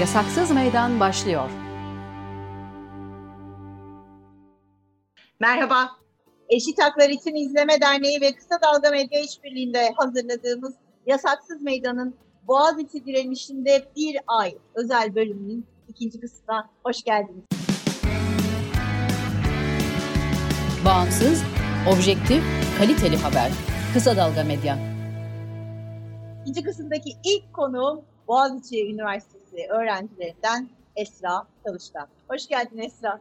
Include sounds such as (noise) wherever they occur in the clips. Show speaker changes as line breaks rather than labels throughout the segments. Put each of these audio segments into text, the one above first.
Yasaksız Meydan başlıyor.
Merhaba. Eşit Haklar İçin İzleme Derneği ve Kısa Dalga Medya İşbirliği'nde hazırladığımız Yasaksız Meydan'ın Boğaziçi direnişinde bir ay özel bölümünün ikinci kısmına hoş geldiniz.
Bağımsız, objektif, kaliteli haber. Kısa Dalga Medya.
İkinci kısımdaki ilk konuğum Boğaziçi Üniversitesi öğrencilerinden Esra Çalışkan. Hoş geldin Esra.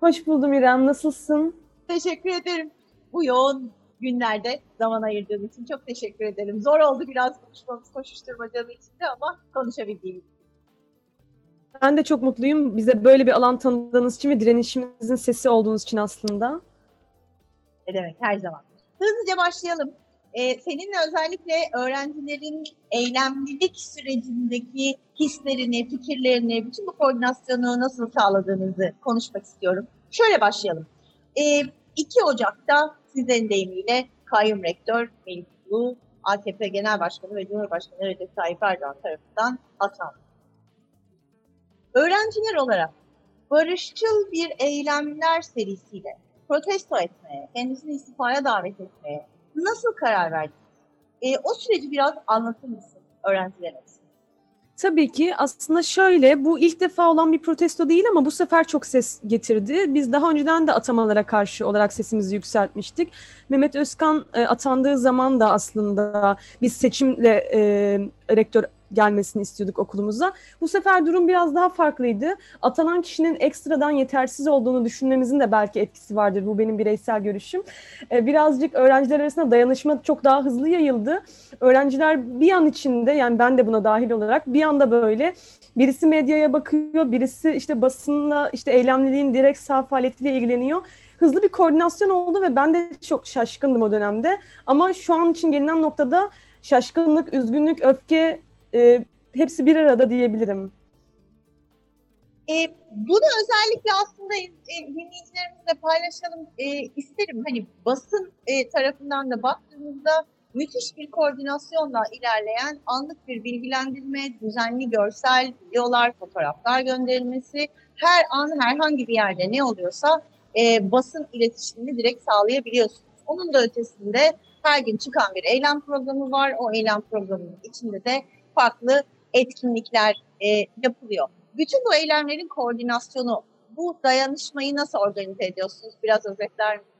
Hoş buldum İrem. Nasılsın?
Teşekkür ederim. Bu yoğun günlerde zaman ayırdığın için çok teşekkür ederim. Zor oldu biraz konuşmamız koşuşturmacalı içinde ama konuşabildiğimiz.
Ben de çok mutluyum. Bize böyle bir alan tanıdığınız için ve direnişimizin sesi olduğunuz için aslında.
Ne demek her zaman. Hızlıca başlayalım. Ee, seninle özellikle öğrencilerin eylemlilik sürecindeki hislerini, fikirlerini, bütün bu koordinasyonu nasıl sağladığınızı konuşmak istiyorum. Şöyle başlayalım. Ee, 2 Ocak'ta sizin deyimiyle kayyum rektör Melih Ulu, AKP Genel Başkanı ve Cumhurbaşkanı Recep Tayyip Erdoğan tarafından atandı. Öğrenciler olarak barışçıl bir eylemler serisiyle protesto etmeye, kendisini istifaya davet etmeye nasıl karar verdiniz? E, o süreci biraz anlatır mısın öğrenciler arasında?
Tabii ki aslında şöyle bu ilk defa olan bir protesto değil ama bu sefer çok ses getirdi. Biz daha önceden de atamalara karşı olarak sesimizi yükseltmiştik. Mehmet Özkan e, atandığı zaman da aslında biz seçimle e, rektör gelmesini istiyorduk okulumuza. Bu sefer durum biraz daha farklıydı. Atanan kişinin ekstradan yetersiz olduğunu düşünmemizin de belki etkisi vardır. Bu benim bireysel görüşüm. Ee, birazcık öğrenciler arasında dayanışma çok daha hızlı yayıldı. Öğrenciler bir an içinde yani ben de buna dahil olarak bir anda böyle birisi medyaya bakıyor, birisi işte basınla işte eylemliliğin direkt sağ faaliyetiyle ilgileniyor hızlı bir koordinasyon oldu ve ben de çok şaşkındım o dönemde. Ama şu an için gelinen noktada şaşkınlık, üzgünlük, öfke e, hepsi bir arada diyebilirim.
E, bunu özellikle aslında e, dinleyicilerimizle paylaşalım e, isterim. Hani basın e, tarafından da baktığımızda müthiş bir koordinasyonla ilerleyen anlık bir bilgilendirme, düzenli görsel videolar, fotoğraflar gönderilmesi, her an herhangi bir yerde ne oluyorsa e, basın iletişimini direkt sağlayabiliyorsunuz. Onun da ötesinde her gün çıkan bir eylem programı var. O eylem programının içinde de farklı etkinlikler e, yapılıyor. Bütün bu eylemlerin koordinasyonu, bu dayanışmayı nasıl organize ediyorsunuz? Biraz özetler misiniz?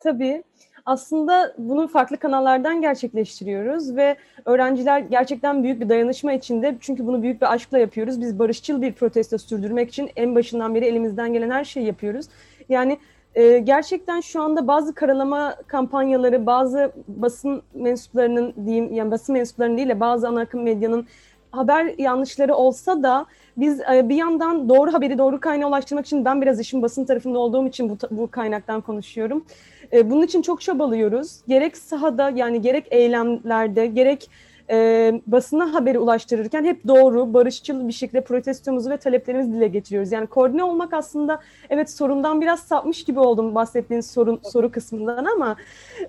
Tabii. Aslında bunu farklı kanallardan gerçekleştiriyoruz ve öğrenciler gerçekten büyük bir dayanışma içinde çünkü bunu büyük bir aşkla yapıyoruz. Biz barışçıl bir protesto sürdürmek için en başından beri elimizden gelen her şeyi yapıyoruz. Yani e, gerçekten şu anda bazı karalama kampanyaları, bazı basın mensuplarının diyeyim, yani basın mensuplarının değil de bazı ana akım medyanın haber yanlışları olsa da biz e, bir yandan doğru haberi doğru kaynağa ulaştırmak için ben biraz işin basın tarafında olduğum için bu, bu kaynaktan konuşuyorum. E, bunun için çok çabalıyoruz. Gerek sahada yani gerek eylemlerde gerek e, basına haberi ulaştırırken hep doğru, barışçıl bir şekilde protestomuzu ve taleplerimizi dile getiriyoruz. Yani koordine olmak aslında evet sorundan biraz sapmış gibi oldum bahsettiğiniz sorun soru kısmından ama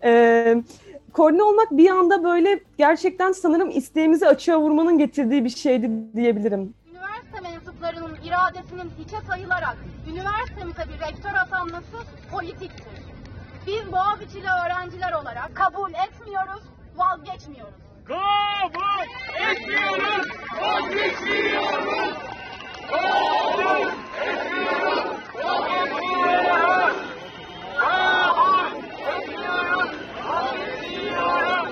e, koordine olmak bir anda böyle gerçekten sanırım isteğimizi açığa vurmanın getirdiği bir şeydi diyebilirim.
Üniversite mensuplarının iradesinin hiçe sayılarak üniversitemize bir rektör atanması politiktir. Biz Boğaziçi'li öğrenciler olarak kabul etmiyoruz, vazgeçmiyoruz.
Kabul etmiyoruz, vazgeçmiyoruz. Kabul etmiyoruz, vazgeçmiyoruz. Kabul etmiyoruz, vazgeçmiyoruz.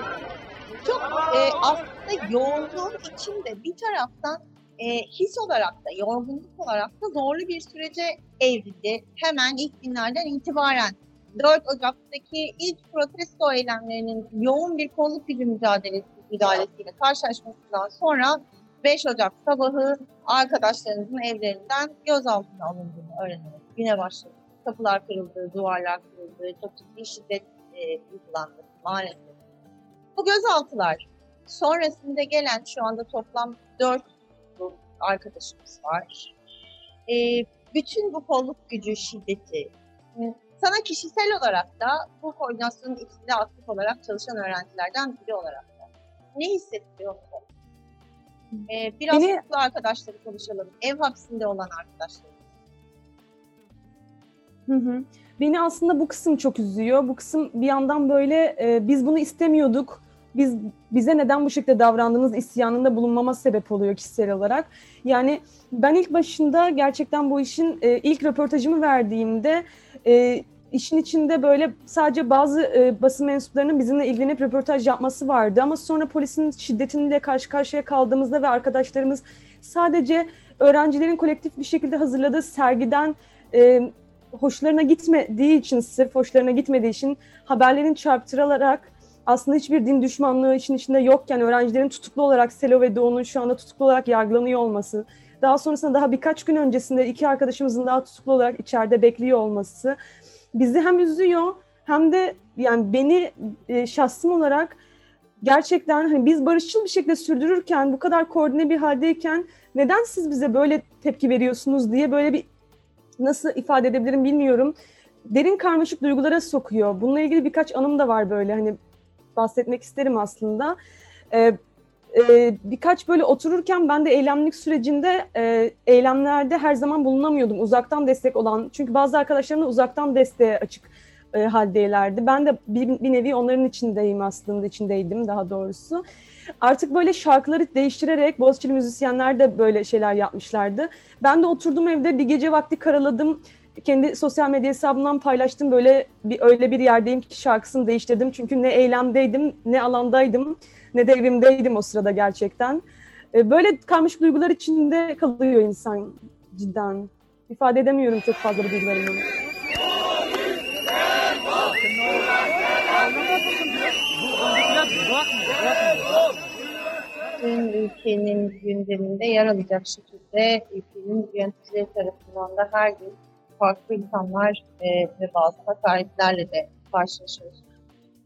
Çok e, aslında yoğunluğun içinde bir taraftan e, his olarak da yorgunluk olarak da zorlu bir sürece evrildi. Hemen ilk günlerden itibaren 4 Ocak'taki ilk protesto eylemlerinin yoğun bir kolluk gücü mücadelesi müdahalesiyle karşılaşmasından sonra 5 Ocak sabahı arkadaşlarınızın evlerinden gözaltına alındığını öğrenerek güne başladı. Kapılar kırıldı, duvarlar kırıldı, çok ciddi şiddet e, uygulandı maalesef. Bu gözaltılar sonrasında gelen şu anda toplam dört grup arkadaşımız var. E, bütün bu kolluk gücü, şiddeti, sana kişisel olarak da bu koordinasyonun içinde aktif olarak çalışan öğrencilerden biri olarak da ne hissettiriyor mu? E, biraz
Beni-
tutuklu arkadaşları konuşalım. Ev hapsinde olan arkadaşlar.
Hı hı. Beni aslında bu kısım çok üzüyor. Bu kısım bir yandan böyle e, biz bunu istemiyorduk. Biz bize neden bu şekilde davrandığınız isyanında bulunmama sebep oluyor kişisel olarak. Yani ben ilk başında gerçekten bu işin e, ilk röportajımı verdiğimde e, işin içinde böyle sadece bazı e, basın mensuplarının bizimle ilgilenip röportaj yapması vardı ama sonra polisin şiddetiyle karşı karşıya kaldığımızda ve arkadaşlarımız sadece öğrencilerin kolektif bir şekilde hazırladığı sergiden e, hoşlarına gitmediği için sırf hoşlarına gitmediği için haberlerin çarptırılarak aslında hiçbir din düşmanlığı işin içinde yokken öğrencilerin tutuklu olarak Selo ve Doğu'nun şu anda tutuklu olarak yargılanıyor olması, daha sonrasında daha birkaç gün öncesinde iki arkadaşımızın daha tutuklu olarak içeride bekliyor olması bizi hem üzüyor hem de yani beni e, şahsım olarak gerçekten hani biz barışçıl bir şekilde sürdürürken bu kadar koordine bir haldeyken neden siz bize böyle tepki veriyorsunuz diye böyle bir nasıl ifade edebilirim bilmiyorum. Derin karmaşık duygulara sokuyor. Bununla ilgili birkaç anım da var böyle hani bahsetmek isterim aslında. Ee, e, birkaç böyle otururken ben de eylemlik sürecinde e, eylemlerde her zaman bulunamıyordum. Uzaktan destek olan çünkü bazı arkadaşlarım da uzaktan desteğe açık e, haldeylerdi. Ben de bir, bir nevi onların içindeyim aslında, içindeydim daha doğrusu. Artık böyle şarkıları değiştirerek Boğaziçi'li müzisyenler de böyle şeyler yapmışlardı. Ben de oturdum evde bir gece vakti karaladım. Kendi sosyal medya hesabımdan paylaştım böyle bir öyle bir yerdeyim ki şarkısını değiştirdim. Çünkü ne eylemdeydim, ne alandaydım, ne de evimdeydim o sırada gerçekten. E, Böyle karmaşık duygular içinde kalıyor insan cidden. İfade edemiyorum çok fazla bu duygularımı.
Tüm ülkenin gündeminde yer alacak şekilde ülkenin yöneticileri tarafından da her gün farklı insanlar e, ve bazı hakaretlerle de karşılaşıyoruz.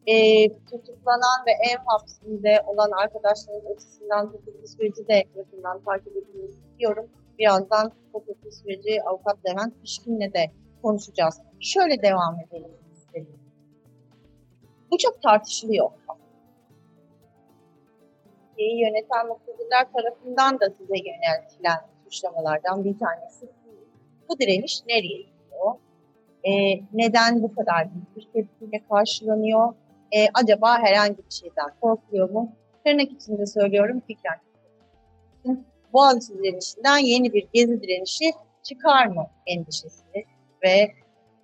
E, tutuklanan ve ev hapsinde olan arkadaşlarımız açısından hukuki süreci de yakından takip edilmeyi istiyorum. Birazdan hukuki süreci avukat Levent Pişkin'le de konuşacağız. Şöyle devam edelim istedim. Bu çok tartışılıyor. Yöneten muhtedirler tarafından da size yöneltilen suçlamalardan bir tanesi. Bu direniş nereye gidiyor? Ee, neden bu kadar büyük bir tepkiyle karşılanıyor? Ee, acaba herhangi bir şeyden korkuyor mu? Tırnak içinde söylüyorum fikren. Boğaziçi direnişinden yeni bir gezi direnişi çıkar mı endişesi ve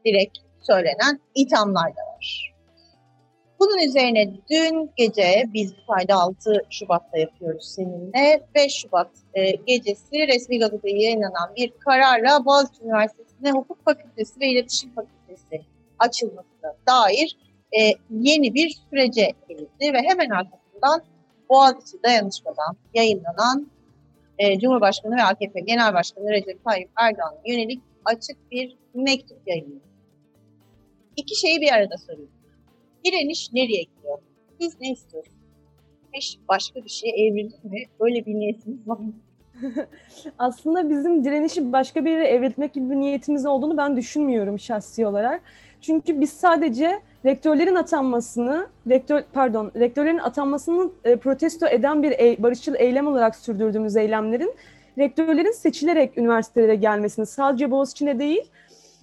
direkt söylenen ithamlar da var. Bunun üzerine dün gece biz bu kaydı 6 Şubat'ta yapıyoruz seninle. 5 Şubat e, gecesi resmi gazetede yayınlanan bir kararla Boğaziçi Üniversitesi'nde hukuk fakültesi ve iletişim fakültesi açılmasına dair e, yeni bir sürece girildi ve hemen arkasından Boğaziçi Dayanışma'dan yayınlanan e, Cumhurbaşkanı ve AKP Genel Başkanı Recep Tayyip Erdoğan'a yönelik açık bir mektup yayınladı. İki şeyi bir arada söyleyeyim. Direniş nereye gidiyor? Biz ne istiyoruz? İş başka bir şeye evrildi mi? Öyle bir niyetimiz var mı? (laughs)
Aslında bizim direnişi başka bir yere evrilmek gibi bir niyetimiz olduğunu ben düşünmüyorum şahsi olarak. Çünkü biz sadece rektörlerin atanmasını, rektör pardon, rektörlerin atanmasını e, protesto eden bir e- barışçıl eylem olarak sürdürdüğümüz eylemlerin rektörlerin seçilerek üniversitelere gelmesini sadece Boğaziçi'ne değil,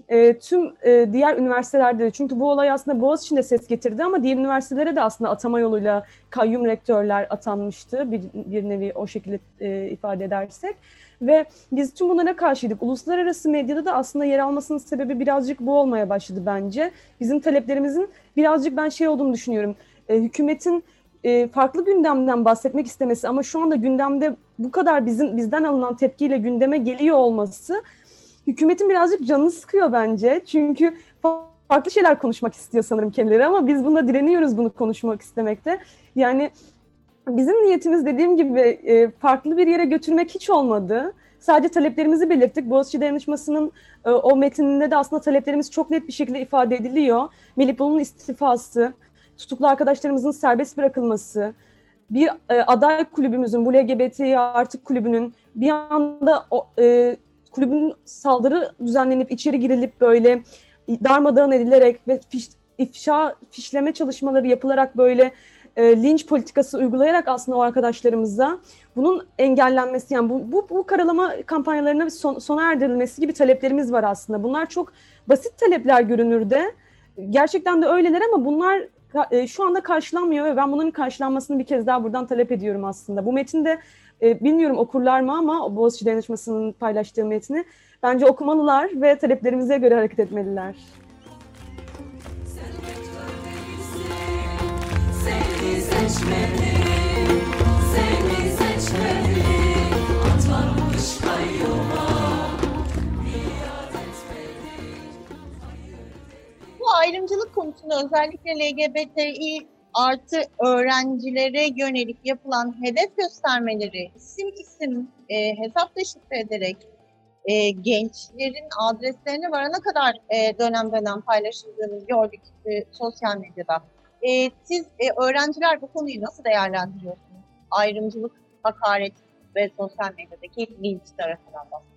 e, tüm e, diğer üniversitelerde de çünkü bu olay aslında Boğaziçi'nde ses getirdi ama diğer üniversitelere de aslında atama yoluyla kayyum rektörler atanmıştı bir, bir nevi o şekilde e, ifade edersek ve biz tüm bunlara karşıydık. Uluslararası medyada da aslında yer almasının sebebi birazcık bu olmaya başladı bence. Bizim taleplerimizin birazcık ben şey olduğunu düşünüyorum. E, hükümetin e, farklı gündemden bahsetmek istemesi ama şu anda gündemde bu kadar bizim bizden alınan tepkiyle gündeme geliyor olması hükümetin birazcık canını sıkıyor bence. Çünkü fa- farklı şeyler konuşmak istiyor sanırım kendileri ama biz bunda direniyoruz bunu konuşmak istemekte. Yani bizim niyetimiz dediğim gibi e, farklı bir yere götürmek hiç olmadı. Sadece taleplerimizi belirttik. Boğaziçi Dayanışması'nın e, o metininde de aslında taleplerimiz çok net bir şekilde ifade ediliyor. Melih Bolu'nun istifası, tutuklu arkadaşlarımızın serbest bırakılması, bir e, aday kulübümüzün, bu LGBT artık kulübünün bir anda o, e, kulübün saldırı düzenlenip içeri girilip böyle darmadağın edilerek ve fiş, ifşa, fişleme çalışmaları yapılarak böyle e, linç politikası uygulayarak aslında o arkadaşlarımıza bunun engellenmesi yani bu, bu, bu karalama kampanyalarına son, sona erdirilmesi gibi taleplerimiz var aslında. Bunlar çok basit talepler görünürde. Gerçekten de öyleler ama bunlar e, şu anda karşılanmıyor ve ben bunların karşılanmasını bir kez daha buradan talep ediyorum aslında. Bu metinde e, bilmiyorum okurlar mı ama Boğaziçi Dayanışması'nın paylaştığı metni bence okumalılar ve taleplerimize göre hareket etmeliler.
Seni
ayrımcılık konusunda özellikle LGBTİ artı öğrencilere yönelik yapılan hedef göstermeleri isim isim e, hesap deşifre ederek e, gençlerin adreslerine varana kadar e, dönem dönem paylaşıldığını gördük e, sosyal medyada. E, siz e, öğrenciler bu konuyu nasıl değerlendiriyorsunuz? Ayrımcılık, hakaret ve sosyal medyadaki linç tarafından bahsediyorum.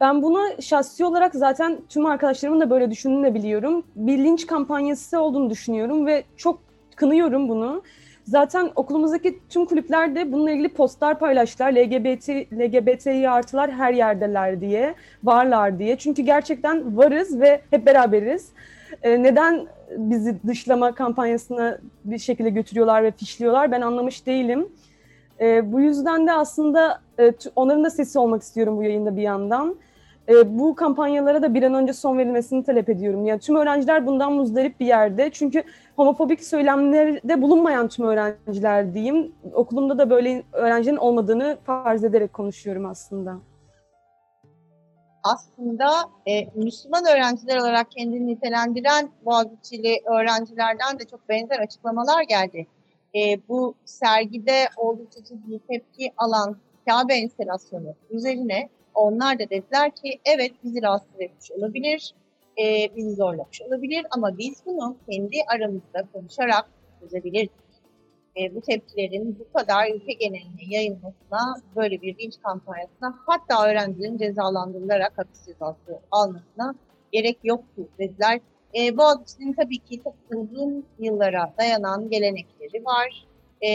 Ben buna şahsi olarak zaten tüm arkadaşlarımın da böyle düşündüğünü de biliyorum. Bir linç kampanyası olduğunu düşünüyorum ve çok kınıyorum bunu. Zaten okulumuzdaki tüm kulüpler de bununla ilgili postlar paylaştılar. LGBT, LGBTİ artılar her yerdeler diye, varlar diye. Çünkü gerçekten varız ve hep beraberiz. Ee, neden bizi dışlama kampanyasına bir şekilde götürüyorlar ve fişliyorlar ben anlamış değilim. Ee, bu yüzden de aslında e, onların da sesi olmak istiyorum bu yayında bir yandan. E, bu kampanyalara da bir an önce son verilmesini talep ediyorum. Yani tüm öğrenciler bundan muzdarip bir yerde. Çünkü homofobik söylemlerde bulunmayan tüm öğrenciler diyeyim. Okulumda da böyle öğrencinin olmadığını farz ederek konuşuyorum aslında.
aslında e, Müslüman öğrenciler olarak kendini nitelendiren Boğaziçi'li öğrencilerden de çok benzer açıklamalar geldi. E, bu sergide oldukça ciddi tepki alan Kabe enstalasyonu üzerine onlar da dediler ki evet bizi rahatsız etmiş olabilir, e, bizi zorlamış olabilir ama biz bunu kendi aramızda konuşarak çözebiliriz. E, bu tepkilerin bu kadar ülke geneline yayılmasına, böyle bir linç kampanyasına hatta öğrencilerin cezalandırılarak hapis cezası almasına gerek yoktu dediler. E, Boğaziçi'nin tabii ki çok uzun yıllara dayanan gelenekleri var. E,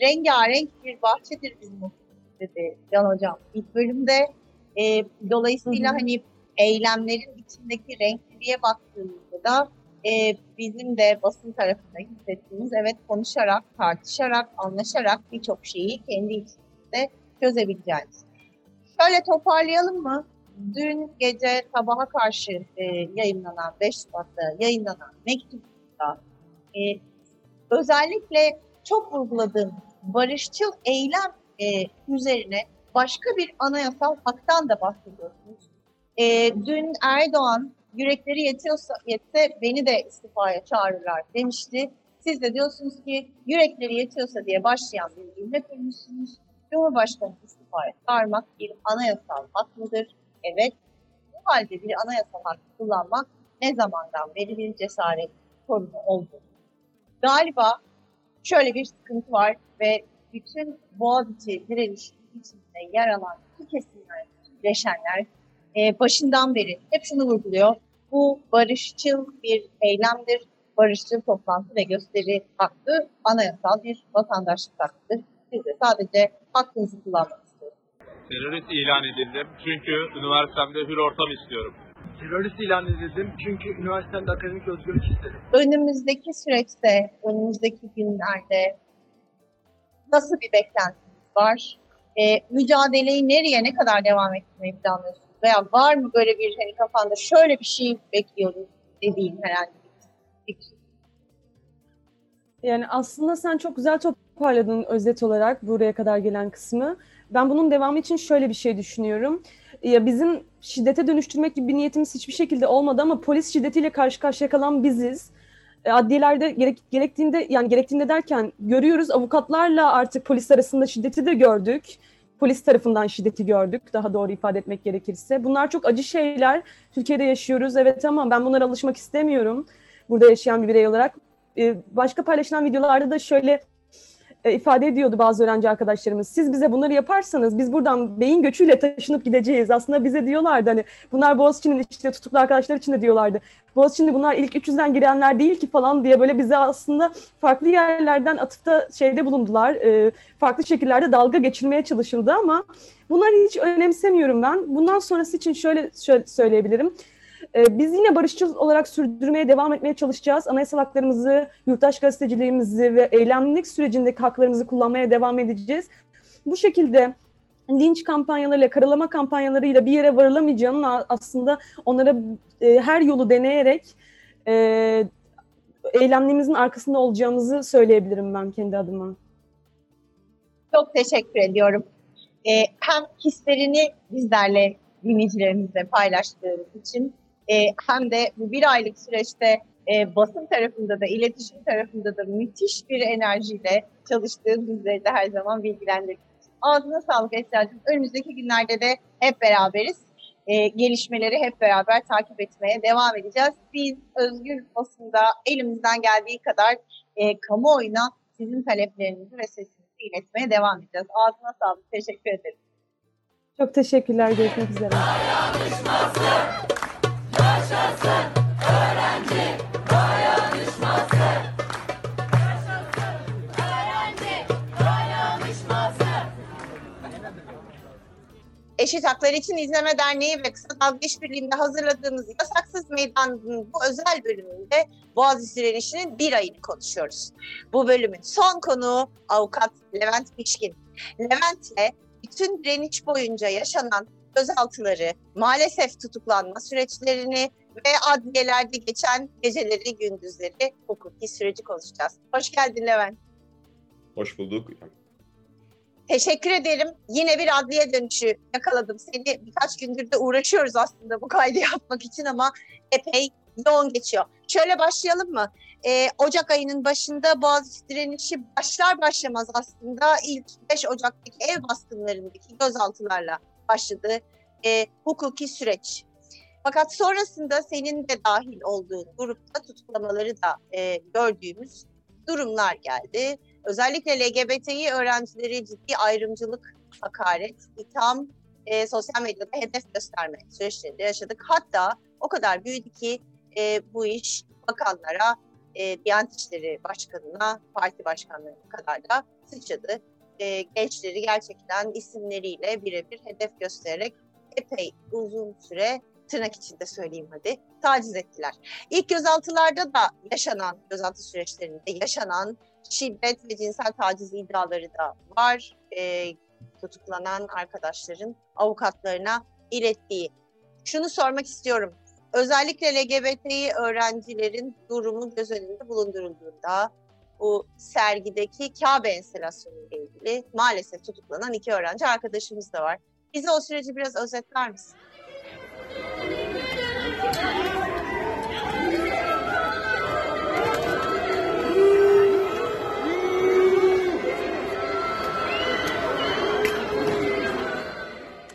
rengarenk bir bahçedir bizim dedi Can Hocam ilk bölümde. E, dolayısıyla
Hı hı.
hani eylemlerin içindeki renkliliğe baktığımızda da e, bizim de basın tarafında hissettiğimiz evet konuşarak, tartışarak, anlaşarak birçok şeyi kendi içimizde çözebileceğimiz. Şöyle toparlayalım mı? Dün gece sabaha karşı e, yayınlanan, 5 Şubat'ta yayınlanan mektupta e, özellikle çok vurguladığım barışçıl eylem e, üzerine başka bir anayasal haktan da bahsediyorsunuz. E, dün Erdoğan yürekleri yetiyorsa yetse beni de istifaya çağırırlar demişti. Siz de diyorsunuz ki yürekleri yetiyorsa diye başlayan bir cümle kurmuşsunuz. Cumhurbaşkanı istifaya çağırmak bir anayasal hak mıdır? Evet. Bu halde bir anayasal hakkı kullanmak ne zamandan beri bir cesaret sorunu oldu. Galiba şöyle bir sıkıntı var ve bütün Boğaziçi direnişinin içinde yer alan iki kesimler, bileşenler e, başından beri hep şunu vurguluyor. Bu barışçıl bir eylemdir. Barışçıl toplantı ve gösteri hakkı anayasal bir vatandaşlık hakkıdır. Siz de sadece hakkınızı kullanmak istiyorsunuz.
Terörist ilan edildim çünkü üniversitemde hür ortam istiyorum.
Terörist ilan edildim çünkü üniversitemde akademik özgürlük istedim.
Önümüzdeki süreçte, önümüzdeki günlerde nasıl bir beklentiniz var? E, mücadeleyi nereye, ne kadar devam ettirmeyi planlıyorsunuz? Veya var mı böyle bir hani kafanda şöyle bir şey bekliyoruz dediğin herhangi bir fikir?
Yani aslında sen çok güzel toparladın özet olarak buraya kadar gelen kısmı. Ben bunun devamı için şöyle bir şey düşünüyorum. Ya bizim şiddete dönüştürmek gibi bir niyetimiz hiçbir şekilde olmadı ama polis şiddetiyle karşı karşıya kalan biziz. E, Adliyelerde gerek, gerektiğinde yani gerektiğinde derken görüyoruz avukatlarla artık polis arasında şiddeti de gördük. Polis tarafından şiddeti gördük daha doğru ifade etmek gerekirse. Bunlar çok acı şeyler. Türkiye'de yaşıyoruz evet ama ben bunlara alışmak istemiyorum. Burada yaşayan bir birey olarak. E, Başka paylaşılan videolarda da şöyle e, ifade ediyordu bazı öğrenci arkadaşlarımız. Siz bize bunları yaparsanız biz buradan beyin göçüyle taşınıp gideceğiz. Aslında bize diyorlardı hani bunlar Boğaziçi'nin işte tutuklu arkadaşlar için de diyorlardı. Boğaziçi'nde bunlar ilk 300'den girenler değil ki falan diye böyle bize aslında farklı yerlerden atıfta şeyde bulundular. E, farklı şekillerde dalga geçilmeye çalışıldı ama bunları hiç önemsemiyorum ben. Bundan sonrası için şöyle, şöyle söyleyebilirim. Ee, Biz yine barışçıl olarak sürdürmeye devam etmeye çalışacağız. Anayasal haklarımızı, yurttaş gazeteciliğimizi ve eylemlilik sürecindeki haklarımızı kullanmaya devam edeceğiz. Bu şekilde linç kampanyalarıyla, karalama kampanyalarıyla bir yere varılamayacağının a- aslında onlara e, her yolu deneyerek e, eylemlerimizin arkasında olacağımızı söyleyebilirim ben kendi adıma.
Çok teşekkür ediyorum. Ee, hem hislerini bizlerle, dinleyicilerimizle paylaştığınız için e, hem de bu bir aylık süreçte e, basın tarafında da, iletişim tarafında da müthiş bir enerjiyle çalıştığın bizleri de her zaman bilgilendirdiniz. Ağzına sağlık Esra'cığım. Önümüzdeki günlerde de hep beraberiz. E, gelişmeleri hep beraber takip etmeye devam edeceğiz. Biz özgür basında elimizden geldiği kadar e, kamuoyuna sizin taleplerinizi ve sesinizi iletmeye devam edeceğiz. Ağzına sağlık. Teşekkür ederim.
Çok teşekkürler. Görüşmek üzere.
Eşit Haklar İçin İzleme Derneği ve Kısa Dalga İşbirliği'nde hazırladığımız Yasaksız Meydan'ın bu özel bölümünde Boğaziçi direnişinin bir ayını konuşuyoruz. Bu bölümün son konuğu avukat Levent Pişkin. Levent'le bütün direniş boyunca yaşanan gözaltıları, maalesef tutuklanma süreçlerini ve adliyelerde geçen geceleri, gündüzleri, hukuki süreci konuşacağız. Hoş geldin Levent.
Hoş bulduk.
Teşekkür ederim. Yine bir adliye dönüşü yakaladım. Seni birkaç gündür de uğraşıyoruz aslında bu kaydı yapmak için ama epey yoğun geçiyor. Şöyle başlayalım mı? Ee, Ocak ayının başında Boğaziçi direnişi başlar başlamaz aslında ilk 5 Ocak'taki ev baskınlarındaki gözaltılarla başladı. Ee, hukuki süreç. Fakat sonrasında senin de dahil olduğun grupta tutuklamaları da e, gördüğümüz durumlar geldi. Özellikle LGBTİ öğrencileri ciddi ayrımcılık, hakaret, itham, e, sosyal medyada hedef gösterme süreçlerinde yaşadık. Hatta o kadar büyüdü ki e, bu iş bakanlara, e, Diyanet İşleri Başkanı'na, parti başkanlarına kadar da sıçradı. E, gençleri gerçekten isimleriyle birebir hedef göstererek epey uzun süre tırnak içinde söyleyeyim hadi taciz ettiler. İlk gözaltılarda da yaşanan, gözaltı süreçlerinde yaşanan şiddet ve cinsel taciz iddiaları da var. E, tutuklanan arkadaşların avukatlarına ilettiği. Şunu sormak istiyorum. Özellikle LGBTİ öğrencilerin durumu göz önünde bulundurulduğunda bu sergideki Kabe enstalasyonu ile ilgili maalesef tutuklanan iki öğrenci arkadaşımız da var. Bize o süreci biraz özetler misin?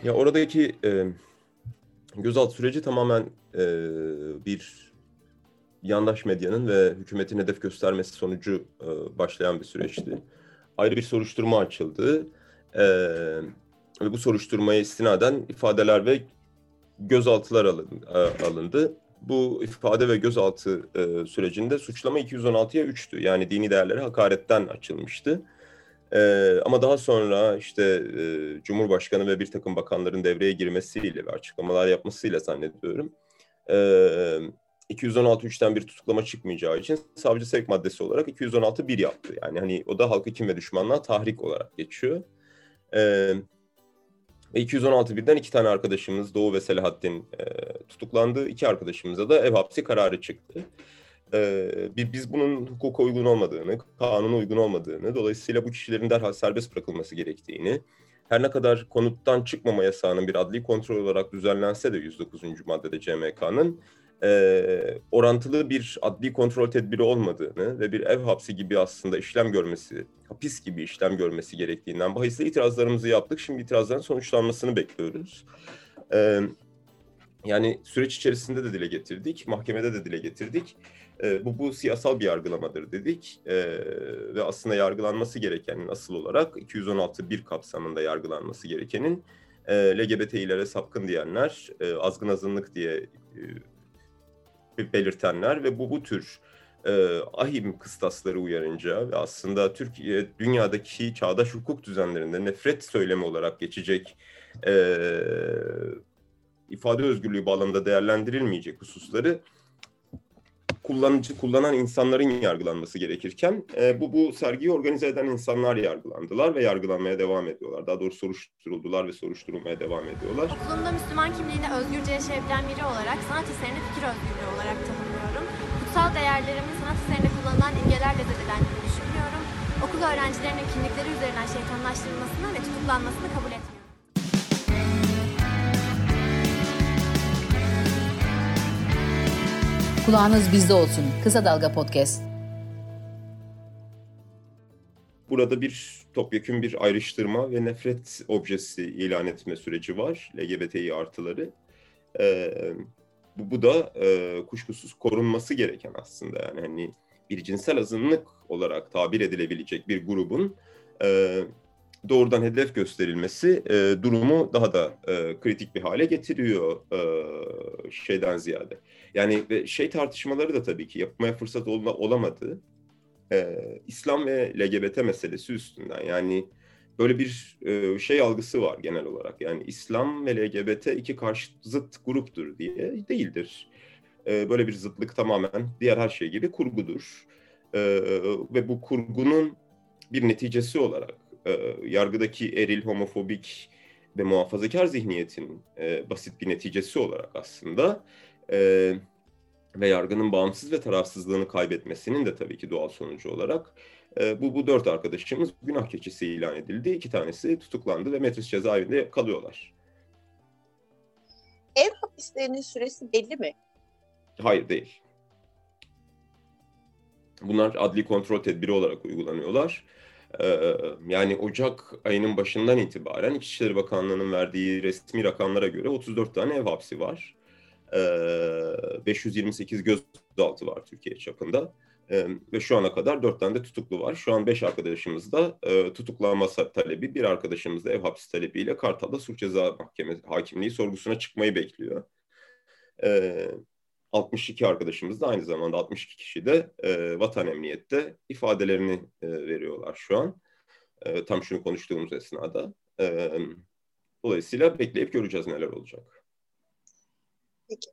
Ya oradaki e, gözaltı süreci tamamen e, bir yandaş medyanın ve hükümetin hedef göstermesi sonucu e, başlayan bir süreçti. Ayrı bir soruşturma açıldı e, ve bu soruşturmaya istinaden ifadeler ve gözaltılar alın, e, alındı. Bu ifade ve gözaltı e, sürecinde suçlama 216'ya 3'tü. Yani dini değerlere hakaretten açılmıştı. Ee, ama daha sonra işte e, Cumhurbaşkanı ve bir takım bakanların devreye girmesiyle ve açıklamalar yapmasıyla zannediyorum. E, 216.3'ten bir tutuklama çıkmayacağı için savcı sevk maddesi olarak 216.1 yaptı. Yani hani o da halkı kim ve düşmanlığa tahrik olarak geçiyor. E, ve 216.1'den iki tane arkadaşımız Doğu ve Selahattin e, tutuklandı. İki arkadaşımıza da ev hapsi kararı çıktı e, biz bunun hukuka uygun olmadığını, kanuna uygun olmadığını, dolayısıyla bu kişilerin derhal serbest bırakılması gerektiğini, her ne kadar konuttan çıkmama yasağının bir adli kontrol olarak düzenlense de 109. maddede CMK'nın e, orantılı bir adli kontrol tedbiri olmadığını ve bir ev hapsi gibi aslında işlem görmesi, hapis gibi işlem görmesi gerektiğinden bahisle itirazlarımızı yaptık. Şimdi itirazların sonuçlanmasını bekliyoruz. E, yani süreç içerisinde de dile getirdik, mahkemede de dile getirdik. E, bu, bu siyasal bir yargılamadır dedik e, ve aslında yargılanması gerekenin asıl olarak 216.1 kapsamında yargılanması gerekenin e, LGBT'lere sapkın diyenler, e, azgın azınlık diye e, belirtenler ve bu bu tür e, ahim kıstasları uyarınca ve aslında Türkiye dünyadaki çağdaş hukuk düzenlerinde nefret söylemi olarak geçecek e, ifade özgürlüğü bağlamında değerlendirilmeyecek hususları kullanıcı kullanan insanların yargılanması gerekirken e, bu bu sergiyi organize eden insanlar yargılandılar ve yargılanmaya devam ediyorlar. Daha doğrusu soruşturuldular ve soruşturulmaya devam ediyorlar.
Okulumda Müslüman kimliğini özgürce yaşayabilen biri olarak sanat eserini fikir özgürlüğü olarak tanımlıyorum. Kutsal değerlerimin sanat eserinde kullanılan imgelerle zedelendiğini düşünmüyorum. Okul öğrencilerinin kimlikleri üzerinden şeytanlaştırılmasını ve tutuklanmasını kabul etmiyorum.
Kulağınız bizde olsun. Kısa Dalga Podcast.
Burada bir topyekun bir ayrıştırma ve nefret objesi ilan etme süreci var. LGBTİ artıları. Ee, bu, bu da e, kuşkusuz korunması gereken aslında yani hani bir cinsel azınlık olarak tabir edilebilecek bir grubun e, doğrudan hedef gösterilmesi e, durumu daha da e, kritik bir hale getiriyor e, şeyden ziyade. Yani ve şey tartışmaları da tabii ki yapmaya fırsat ol, olamadı. E, İslam ve LGBT meselesi üstünden yani böyle bir e, şey algısı var genel olarak. Yani İslam ve LGBT iki karşı zıt gruptur diye değildir. E, böyle bir zıtlık tamamen diğer her şey gibi kurgudur. E, ve bu kurgunun bir neticesi olarak e, yargıdaki eril, homofobik ve muhafazakar zihniyetin e, basit bir neticesi olarak aslında e, ve yargının bağımsız ve tarafsızlığını kaybetmesinin de tabii ki doğal sonucu olarak e, bu, bu dört arkadaşımız günah keçisi ilan edildi. İki tanesi tutuklandı ve Metris cezaevinde kalıyorlar.
Ev hapislerinin süresi belli mi?
Hayır değil. Bunlar adli kontrol tedbiri olarak uygulanıyorlar. Yani Ocak ayının başından itibaren İçişleri Bakanlığı'nın verdiği resmi rakamlara göre 34 tane ev hapsi var. 528 gözaltı var Türkiye çapında. ve şu ana kadar 4 tane de tutuklu var. Şu an 5 arkadaşımız da tutuklanma talebi, bir arkadaşımız da ev hapsi talebiyle Kartal'da suç ceza mahkemesi hakimliği sorgusuna çıkmayı bekliyor. 62 arkadaşımız da aynı zamanda 62 kişi de e, vatan emniyette ifadelerini e, veriyorlar şu an. E, tam şunu konuştuğumuz esnada. E, dolayısıyla bekleyip göreceğiz neler olacak.
Peki.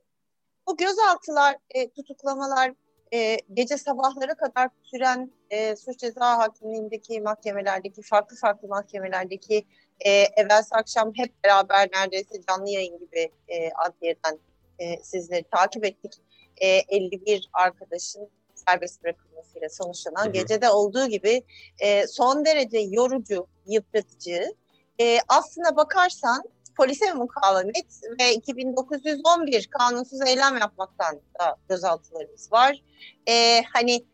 Bu gözaltılar, e, tutuklamalar e, gece sabahlara kadar süren e, suç ceza hakimliğindeki mahkemelerdeki farklı farklı mahkemelerdeki e, evvelsi akşam hep beraber neredeyse canlı yayın gibi e, adliyeden e, sizleri takip ettik. E, 51 arkadaşın serbest bırakılmasıyla sonuçlanan hı hı. gecede olduğu gibi e, son derece yorucu, yıpratıcı. E, aslına bakarsan polise mukavemet ve 2911 kanunsuz eylem yapmaktan da gözaltılarımız var. E, hani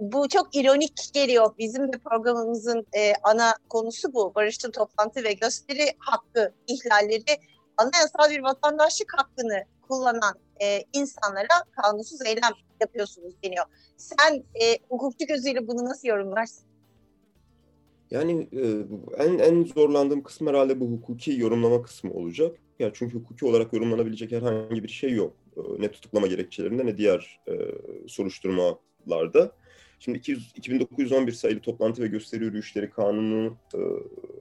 bu çok ironik geliyor. Bizim de programımızın e, ana konusu bu. Barışçıl toplantı ve gösteri hakkı ihlalleri anayasal bir vatandaşlık hakkını kullanan e, insanlara kanunsuz eylem yapıyorsunuz deniyor. Sen e, hukukçu gözüyle bunu nasıl yorumlarsın?
Yani e, en en zorlandığım kısım herhalde bu hukuki yorumlama kısmı olacak. Ya çünkü hukuki olarak yorumlanabilecek herhangi bir şey yok. E, ne tutuklama gerekçelerinde ne diğer e, soruşturmalarda. Şimdi 200, 2911 sayılı toplantı ve gösteri yürüyüşleri kanunu e,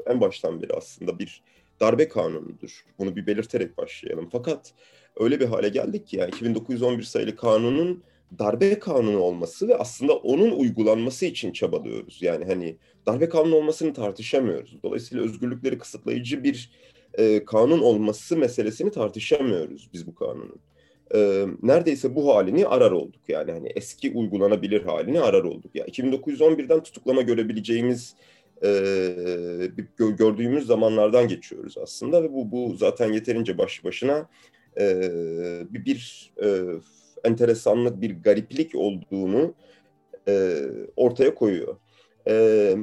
en baştan beri aslında bir darbe kanunudur. Bunu bir belirterek başlayalım. Fakat öyle bir hale geldik ki yani 2911 sayılı kanunun darbe kanunu olması ve aslında onun uygulanması için çabalıyoruz. Yani hani darbe kanunu olmasını tartışamıyoruz. Dolayısıyla özgürlükleri kısıtlayıcı bir e, kanun olması meselesini tartışamıyoruz biz bu kanunun. E, neredeyse bu halini arar olduk yani hani eski uygulanabilir halini arar olduk. Ya yani 2911'den tutuklama görebileceğimiz e, gördüğümüz zamanlardan geçiyoruz aslında ve bu bu zaten yeterince baş başına e, bir e, enteresanlık, bir gariplik olduğunu e, ortaya koyuyor. E,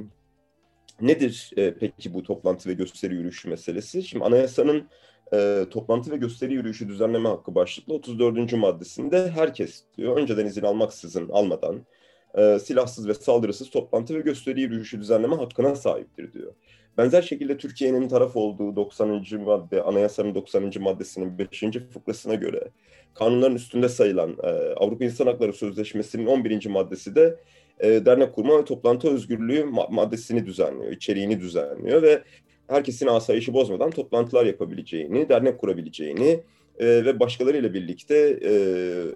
nedir e, peki bu toplantı ve gösteri yürüyüşü meselesi? Şimdi anayasanın e, toplantı ve gösteri yürüyüşü düzenleme hakkı başlıklı 34. maddesinde herkes diyor önceden izin almaksızın almadan e, silahsız ve saldırısız toplantı ve gösteri yürüyüşü düzenleme hakkına sahiptir diyor. Benzer şekilde Türkiye'nin taraf olduğu 90. madde, anayasanın 90. maddesinin 5. fıkrasına göre kanunların üstünde sayılan e, Avrupa İnsan Hakları Sözleşmesi'nin 11. maddesi de e, dernek kurma ve toplantı özgürlüğü maddesini düzenliyor, içeriğini düzenliyor ve herkesin asayişi bozmadan toplantılar yapabileceğini, dernek kurabileceğini e, ve başkalarıyla birlikte e,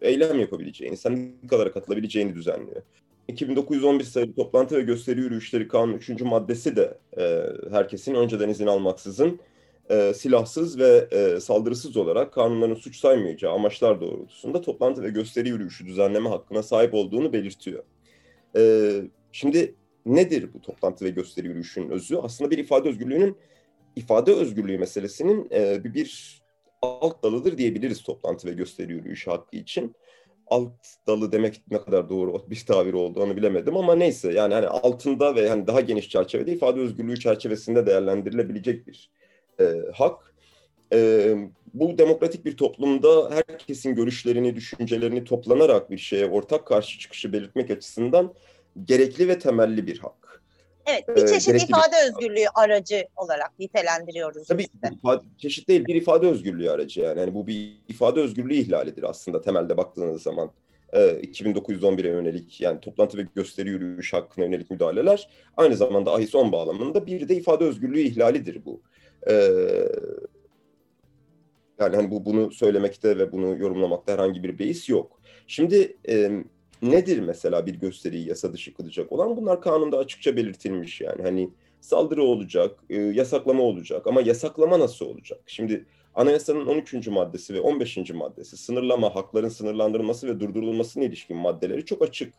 eylem yapabileceğini, sendikalara katılabileceğini düzenliyor. 2911 sayılı toplantı ve gösteri yürüyüşleri kanun 3. maddesi de e, herkesin önceden izin almaksızın e, silahsız ve e, saldırısız olarak kanunların suç saymayacağı amaçlar doğrultusunda toplantı ve gösteri yürüyüşü düzenleme hakkına sahip olduğunu belirtiyor. E, şimdi nedir bu toplantı ve gösteri yürüyüşünün özü? Aslında bir ifade özgürlüğünün, ifade özgürlüğü meselesinin e, bir, alt dalıdır diyebiliriz toplantı ve gösteri yürüyüşü hakkı için. Alt dalı demek ne kadar doğru (laughs) bir tabir oldu onu bilemedim ama neyse yani hani altında ve hani daha geniş çerçevede ifade özgürlüğü çerçevesinde değerlendirilebilecek bir e, hak. E, bu demokratik bir toplumda herkesin görüşlerini, düşüncelerini toplanarak bir şeye ortak karşı çıkışı belirtmek açısından gerekli ve temelli bir hak.
Evet, bir çeşit
gerekli
ifade
bir-
özgürlüğü aracı olarak nitelendiriyoruz.
Tabii
de.
ifade, çeşit değil bir ifade özgürlüğü aracı yani. yani bu bir ifade özgürlüğü ihlalidir aslında temelde baktığınız zaman. Ee, 2911'e yönelik yani toplantı ve gösteri yürüyüş hakkına yönelik müdahaleler aynı zamanda ahis 10 bağlamında bir de ifade özgürlüğü ihlalidir bu. Ee, yani hani bu bunu söylemekte ve bunu yorumlamakta herhangi bir beis yok. Şimdi e, nedir mesela bir gösteriyi yasa dışı kılacak olan? Bunlar kanunda açıkça belirtilmiş yani. Hani saldırı olacak, e, yasaklama olacak ama yasaklama nasıl olacak? Şimdi anayasanın 13. maddesi ve 15. maddesi sınırlama, hakların sınırlandırılması ve durdurulmasına ilişkin maddeleri çok açık.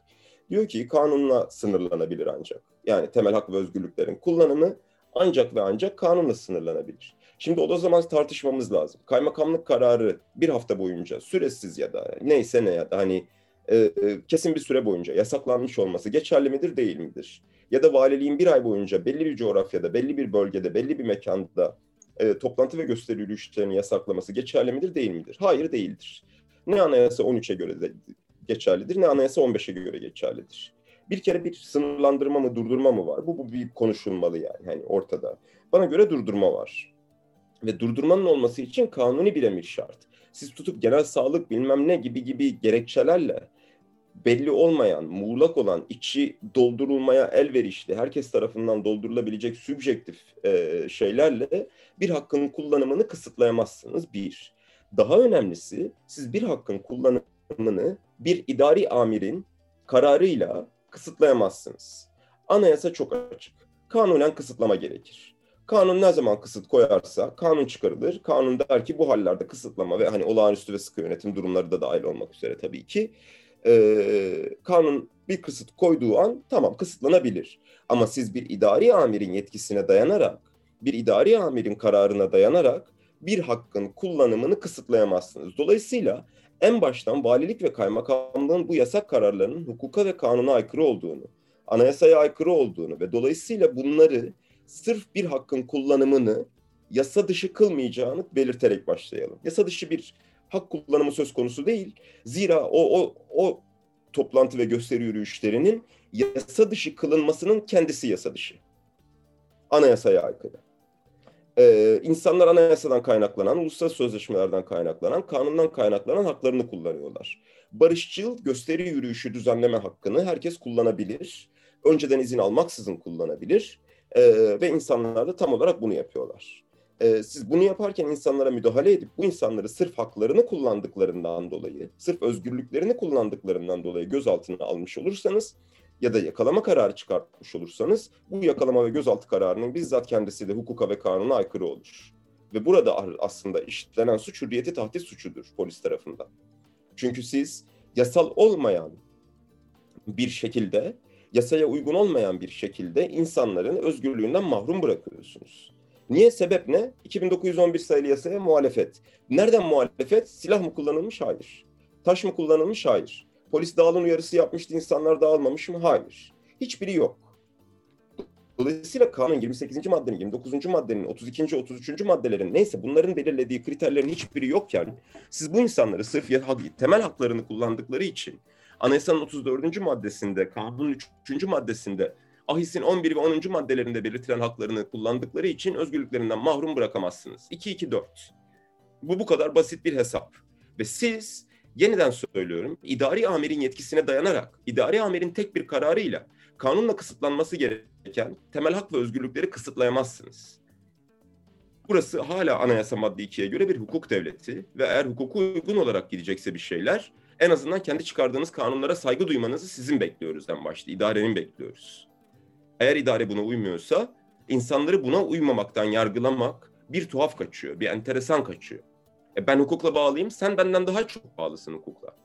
Diyor ki kanunla sınırlanabilir ancak. Yani temel hak ve özgürlüklerin kullanımı ancak ve ancak kanunla sınırlanabilir. Şimdi o da zaman tartışmamız lazım. Kaymakamlık kararı bir hafta boyunca süresiz ya da neyse ne ya da hani e, e, kesin bir süre boyunca yasaklanmış olması geçerli midir değil midir? Ya da valiliğin bir ay boyunca belli bir coğrafyada, belli bir bölgede, belli bir mekanda e, toplantı ve gösteri yürüyüşlerini yasaklaması geçerli midir değil midir? Hayır değildir. Ne anayasa 13'e göre de geçerlidir ne anayasa 15'e göre geçerlidir. Bir kere bir sınırlandırma mı durdurma mı var? Bu, bu bir konuşulmalı yani hani ortada. Bana göre durdurma var. Ve durdurmanın olması için kanuni bir emir şart. Siz tutup genel sağlık bilmem ne gibi gibi gerekçelerle belli olmayan, muğlak olan, içi doldurulmaya elverişli, herkes tarafından doldurulabilecek sübjektif e, şeylerle bir hakkın kullanımını kısıtlayamazsınız. Bir. Daha önemlisi siz bir hakkın kullanımını bir idari amirin kararıyla kısıtlayamazsınız. Anayasa çok açık. Kanunen kısıtlama gerekir. Kanun ne zaman kısıt koyarsa kanun çıkarılır. Kanun der ki bu hallerde kısıtlama ve hani olağanüstü ve sıkı yönetim durumları da dahil olmak üzere tabii ki e, kanun bir kısıt koyduğu an tamam kısıtlanabilir. Ama siz bir idari amirin yetkisine dayanarak, bir idari amirin kararına dayanarak bir hakkın kullanımını kısıtlayamazsınız. Dolayısıyla en baştan valilik ve kaymakamlığın bu yasak kararlarının hukuka ve kanuna aykırı olduğunu, anayasaya aykırı olduğunu ve dolayısıyla bunları sırf bir hakkın kullanımını yasa dışı kılmayacağını belirterek başlayalım. Yasa dışı bir hak kullanımı söz konusu değil. Zira o, o, o toplantı ve gösteri yürüyüşlerinin yasa dışı kılınmasının kendisi yasa dışı. Anayasaya aykırı. Ee, insanlar anayasadan kaynaklanan, uluslararası sözleşmelerden kaynaklanan, kanundan kaynaklanan haklarını kullanıyorlar. Barışçıl gösteri yürüyüşü düzenleme hakkını herkes kullanabilir. Önceden izin almaksızın kullanabilir. Ee, ve insanlar da tam olarak bunu yapıyorlar e, siz bunu yaparken insanlara müdahale edip bu insanları sırf haklarını kullandıklarından dolayı, sırf özgürlüklerini kullandıklarından dolayı gözaltına almış olursanız ya da yakalama kararı çıkartmış olursanız bu yakalama ve gözaltı kararının bizzat kendisi de hukuka ve kanuna aykırı olur. Ve burada aslında işlenen suç hürriyeti tahdit suçudur polis tarafından. Çünkü siz yasal olmayan bir şekilde, yasaya uygun olmayan bir şekilde insanların özgürlüğünden mahrum bırakıyorsunuz. Niye? Sebep ne? 2911 sayılı yasaya muhalefet. Nereden muhalefet? Silah mı kullanılmış? Hayır. Taş mı kullanılmış? Hayır. Polis dağılın uyarısı yapmıştı, insanlar dağılmamış mı? Hayır. Hiçbiri yok. Dolayısıyla kanun 28. maddenin, 29. maddenin, 32. 33. maddelerin neyse bunların belirlediği kriterlerin hiçbiri yokken siz bu insanları sırf temel haklarını kullandıkları için Anayasanın 34. maddesinde, kanunun 3. maddesinde AHİS'in 11 ve 10. maddelerinde belirtilen haklarını kullandıkları için özgürlüklerinden mahrum bırakamazsınız. 2-2-4. Bu bu kadar basit bir hesap. Ve siz yeniden söylüyorum idari amirin yetkisine dayanarak idari amirin tek bir kararıyla kanunla kısıtlanması gereken temel hak ve özgürlükleri kısıtlayamazsınız. Burası hala anayasa madde 2'ye göre bir hukuk devleti ve eğer hukuku uygun olarak gidecekse bir şeyler en azından kendi çıkardığınız kanunlara saygı duymanızı sizin bekliyoruz en başta. İdarenin bekliyoruz. Eğer idare buna uymuyorsa insanları buna uymamaktan yargılamak bir tuhaf kaçıyor, bir enteresan kaçıyor. E ben hukukla bağlıyım, sen benden daha çok bağlısın hukukla.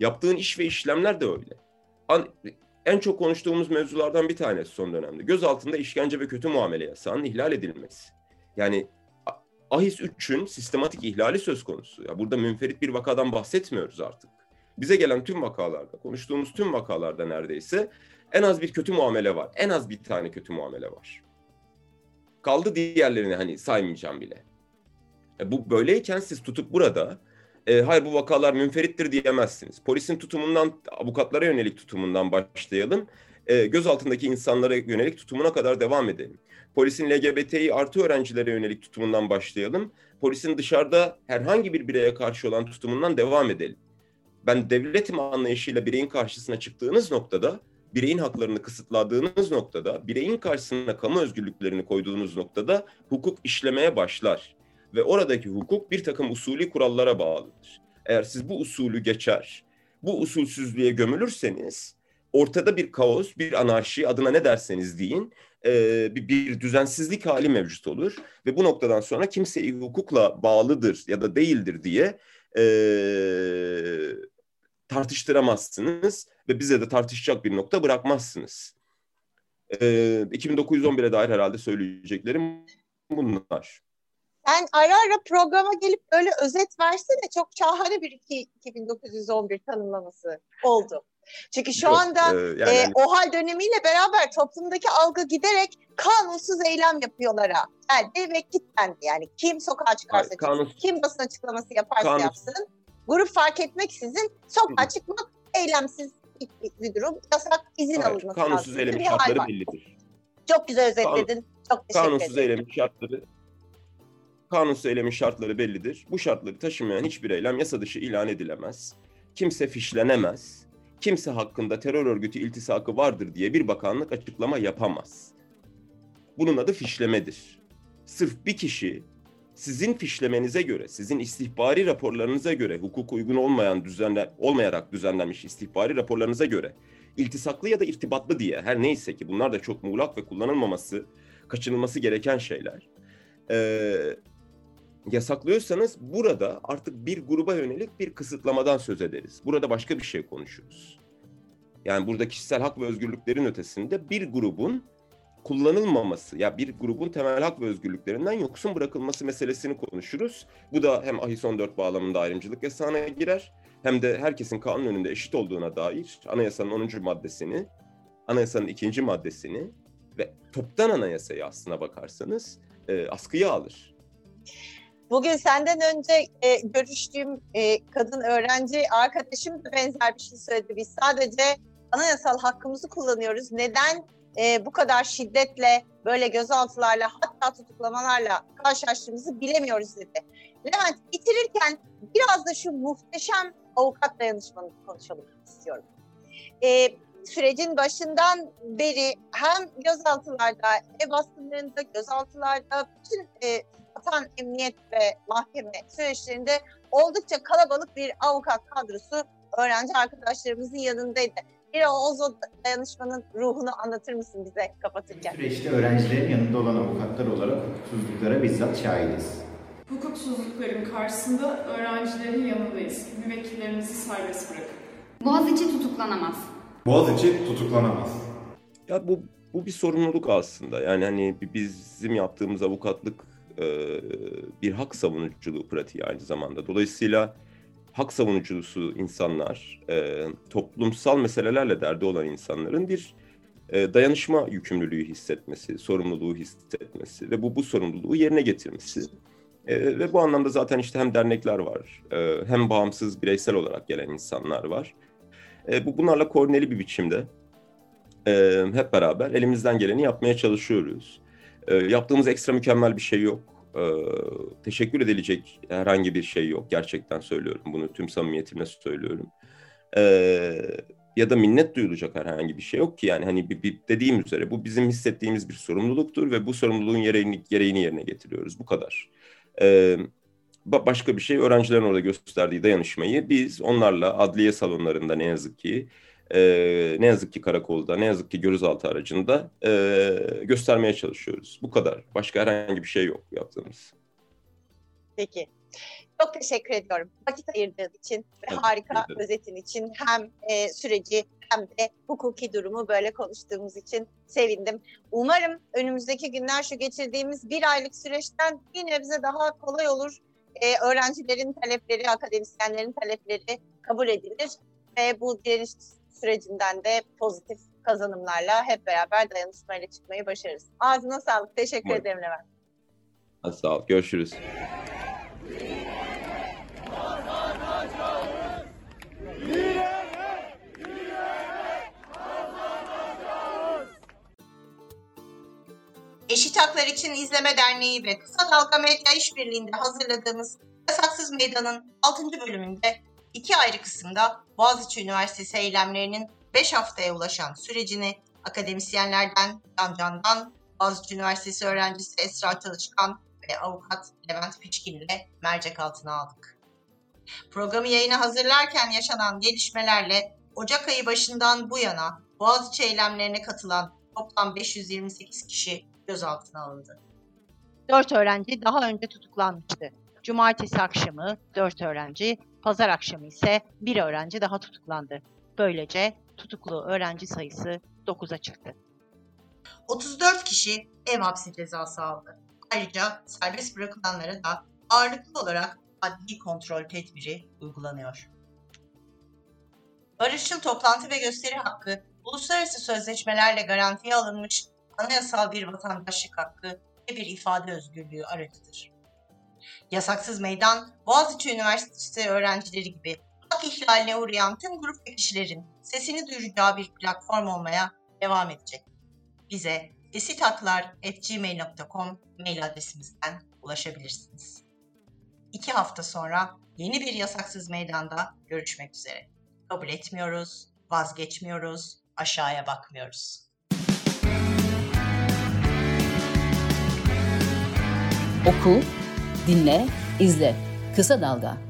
Yaptığın iş ve işlemler de öyle. An en çok konuştuğumuz mevzulardan bir tanesi son dönemde. Göz altında işkence ve kötü muamele yasağının ihlal edilmesi. Yani AHİS 3'ün sistematik ihlali söz konusu. Ya burada münferit bir vakadan bahsetmiyoruz artık. Bize gelen tüm vakalarda, konuştuğumuz tüm vakalarda neredeyse en az bir kötü muamele var. En az bir tane kötü muamele var. Kaldı diğerlerini hani saymayacağım bile. E bu böyleyken siz tutup burada e, hayır bu vakalar münferittir diyemezsiniz. Polisin tutumundan, avukatlara yönelik tutumundan başlayalım. E, göz altındaki insanlara yönelik tutumuna kadar devam edelim. Polisin LGBTİ artı öğrencilere yönelik tutumundan başlayalım. Polisin dışarıda herhangi bir bireye karşı olan tutumundan devam edelim. Ben devletim anlayışıyla bireyin karşısına çıktığınız noktada, bireyin haklarını kısıtladığınız noktada, bireyin karşısına kamu özgürlüklerini koyduğunuz noktada hukuk işlemeye başlar ve oradaki hukuk bir takım usulü kurallara bağlıdır. Eğer siz bu usulü geçer, bu usulsüzlüğe gömülürseniz ortada bir kaos, bir anarşi adına ne derseniz deyin e, bir, bir düzensizlik hali mevcut olur ve bu noktadan sonra kimseyi hukukla bağlıdır ya da değildir diye e, tartıştıramazsınız ve bize de tartışacak bir nokta bırakmazsınız. E, 2911'e dair herhalde söyleyeceklerim bunlar.
Sen ara ara programa gelip böyle özet versene çok şahane bir 2911 tanımlaması oldu. Çünkü şu
Yok,
anda
e, yani
e,
hani-
o hal dönemiyle beraber toplumdaki algı giderek kanunsuz eylem yapıyorlara geldi ve kilitlendi. Yani kim sokağa çıkarsa
Hayır, kanun-
çıksın, kim basın açıklaması yaparsa
Kanun-
yapsın, grup fark etmeksizin sokağa çıkmak eylemsiz bir, durum. Yasak izin
Hayır,
alınması
kanunsuz
lazım.
eylemin
Bir hal
şartları
var.
bellidir.
Çok güzel özetledin. Çok teşekkür
Kanunsuz
ederim.
eylemin şartları kanunsuz eylemin şartları bellidir. Bu şartları taşımayan hiçbir eylem yasa dışı ilan edilemez. Kimse fişlenemez. Kimse hakkında terör örgütü iltisakı vardır diye bir bakanlık açıklama yapamaz. Bunun adı fişlemedir. Sırf bir kişi sizin fişlemenize göre, sizin istihbari raporlarınıza göre, hukuk uygun olmayan düzenle, olmayarak düzenlenmiş istihbari raporlarınıza göre iltisaklı ya da irtibatlı diye her neyse ki bunlar da çok muğlak ve kullanılmaması, kaçınılması gereken şeyler. Ee, yasaklıyorsanız burada artık bir gruba yönelik bir kısıtlamadan söz ederiz. Burada başka bir şey konuşuruz. Yani burada kişisel hak ve özgürlüklerin ötesinde bir grubun kullanılmaması, ya bir grubun temel hak ve özgürlüklerinden yoksun bırakılması meselesini konuşuruz. Bu da hem AHİS 14 bağlamında ayrımcılık yasağına girer, hem de herkesin kanun önünde eşit olduğuna dair anayasanın 10. maddesini, anayasanın 2. maddesini ve toptan anayasayı aslına bakarsanız e, askıya alır.
Bugün senden önce e, görüştüğüm e, kadın öğrenci arkadaşım da benzer bir şey söyledi. Biz sadece anayasal hakkımızı kullanıyoruz. Neden e, bu kadar şiddetle, böyle gözaltılarla hatta tutuklamalarla karşılaştığımızı bilemiyoruz dedi. Levent bitirirken biraz da şu muhteşem avukat dayanışmanı konuşalım istiyorum. E, sürecin başından beri hem gözaltılarda, ev baskınlarında, gözaltılarda, bütün e, vatan emniyet ve mahkeme süreçlerinde oldukça kalabalık bir avukat kadrosu öğrenci arkadaşlarımızın yanındaydı. Bir o dayanışmanın ruhunu anlatır mısın bize kapatırken?
Süreçte öğrencilerin yanında olan avukatlar olarak hukuksuzluklara bizzat şahidiz.
Hukuksuzlukların karşısında öğrencilerin yanındayız. Müvekkillerimizi serbest bırakın.
Boğaziçi tutuklanamaz.
Boğaziçi tutuklanamaz.
Ya bu bu bir sorumluluk aslında. Yani hani bizim yaptığımız avukatlık bir hak savunuculuğu pratiği aynı zamanda. Dolayısıyla hak savunucusu insanlar, e, toplumsal meselelerle derdi olan insanların bir e, dayanışma yükümlülüğü hissetmesi, sorumluluğu hissetmesi ve bu bu sorumluluğu yerine getirmesi. E, ve bu anlamda zaten işte hem dernekler var, e, hem bağımsız bireysel olarak gelen insanlar var. E, bu bunlarla koordineli bir biçimde e, hep beraber elimizden geleni yapmaya çalışıyoruz. E, yaptığımız ekstra mükemmel bir şey yok. E, teşekkür edilecek herhangi bir şey yok. Gerçekten söylüyorum bunu tüm samimiyetimle söylüyorum. E, ya da minnet duyulacak herhangi bir şey yok ki yani hani bir, bir dediğim üzere bu bizim hissettiğimiz bir sorumluluktur ve bu sorumluluğun gereğini, gereğini yerine getiriyoruz bu kadar. Ee, başka bir şey öğrencilerin orada gösterdiği dayanışmayı biz onlarla adliye salonlarında ne yazık ki e, ne yazık ki karakolda ne yazık ki gözaltı aracında e, göstermeye çalışıyoruz. Bu kadar. Başka herhangi bir şey yok yaptığımız.
Peki. Çok teşekkür ediyorum vakit ayırdığın için ve evet, harika özetin için hem e, süreci hem de hukuki durumu böyle konuştuğumuz için sevindim. Umarım önümüzdeki günler şu geçirdiğimiz bir aylık süreçten bir nebze daha kolay olur. E, öğrencilerin talepleri, akademisyenlerin talepleri kabul edilir ve bu direniş sürecinden de pozitif kazanımlarla hep beraber dayanışmayla çıkmayı başarırız. Ağzına sağlık. Teşekkür Umarım. ederim Levent.
Sağ ol. Görüşürüz.
Eşit Haklar İçin İzleme Derneği ve Kısa Dalga Medya İşbirliği'nde hazırladığımız Yasaksız Meydan'ın 6. bölümünde iki ayrı kısımda Boğaziçi Üniversitesi eylemlerinin 5 haftaya ulaşan sürecini akademisyenlerden Can Can'dan, Boğaziçi Üniversitesi öğrencisi Esra Çalışkan ve avukat Levent Piçkin ile mercek altına aldık. Programı yayına hazırlarken yaşanan gelişmelerle Ocak ayı başından bu yana Boğaziçi eylemlerine katılan toplam 528 kişi gözaltına alındı. 4 öğrenci daha önce tutuklanmıştı. Cumartesi akşamı 4 öğrenci, pazar akşamı ise bir öğrenci daha tutuklandı. Böylece tutuklu öğrenci sayısı 9'a çıktı. 34 kişi ev hapsi cezası aldı. Ayrıca serbest bırakılanlara da ağırlıklı olarak adli kontrol tedbiri uygulanıyor. Barışçıl toplantı ve gösteri hakkı uluslararası sözleşmelerle garantiye alınmış anayasal bir vatandaşlık hakkı ve bir ifade özgürlüğü aracıdır. Yasaksız Meydan, Boğaziçi Üniversitesi öğrencileri gibi hak ihlaline uğrayan tüm grup ve kişilerin sesini duyuracağı bir platform olmaya devam edecek. Bize esitaklar.gmail.com mail adresimizden ulaşabilirsiniz. İki hafta sonra yeni bir yasaksız meydanda görüşmek üzere. Kabul etmiyoruz, vazgeçmiyoruz, aşağıya bakmıyoruz.
Oku, dinle, izle. Kısa Dalga.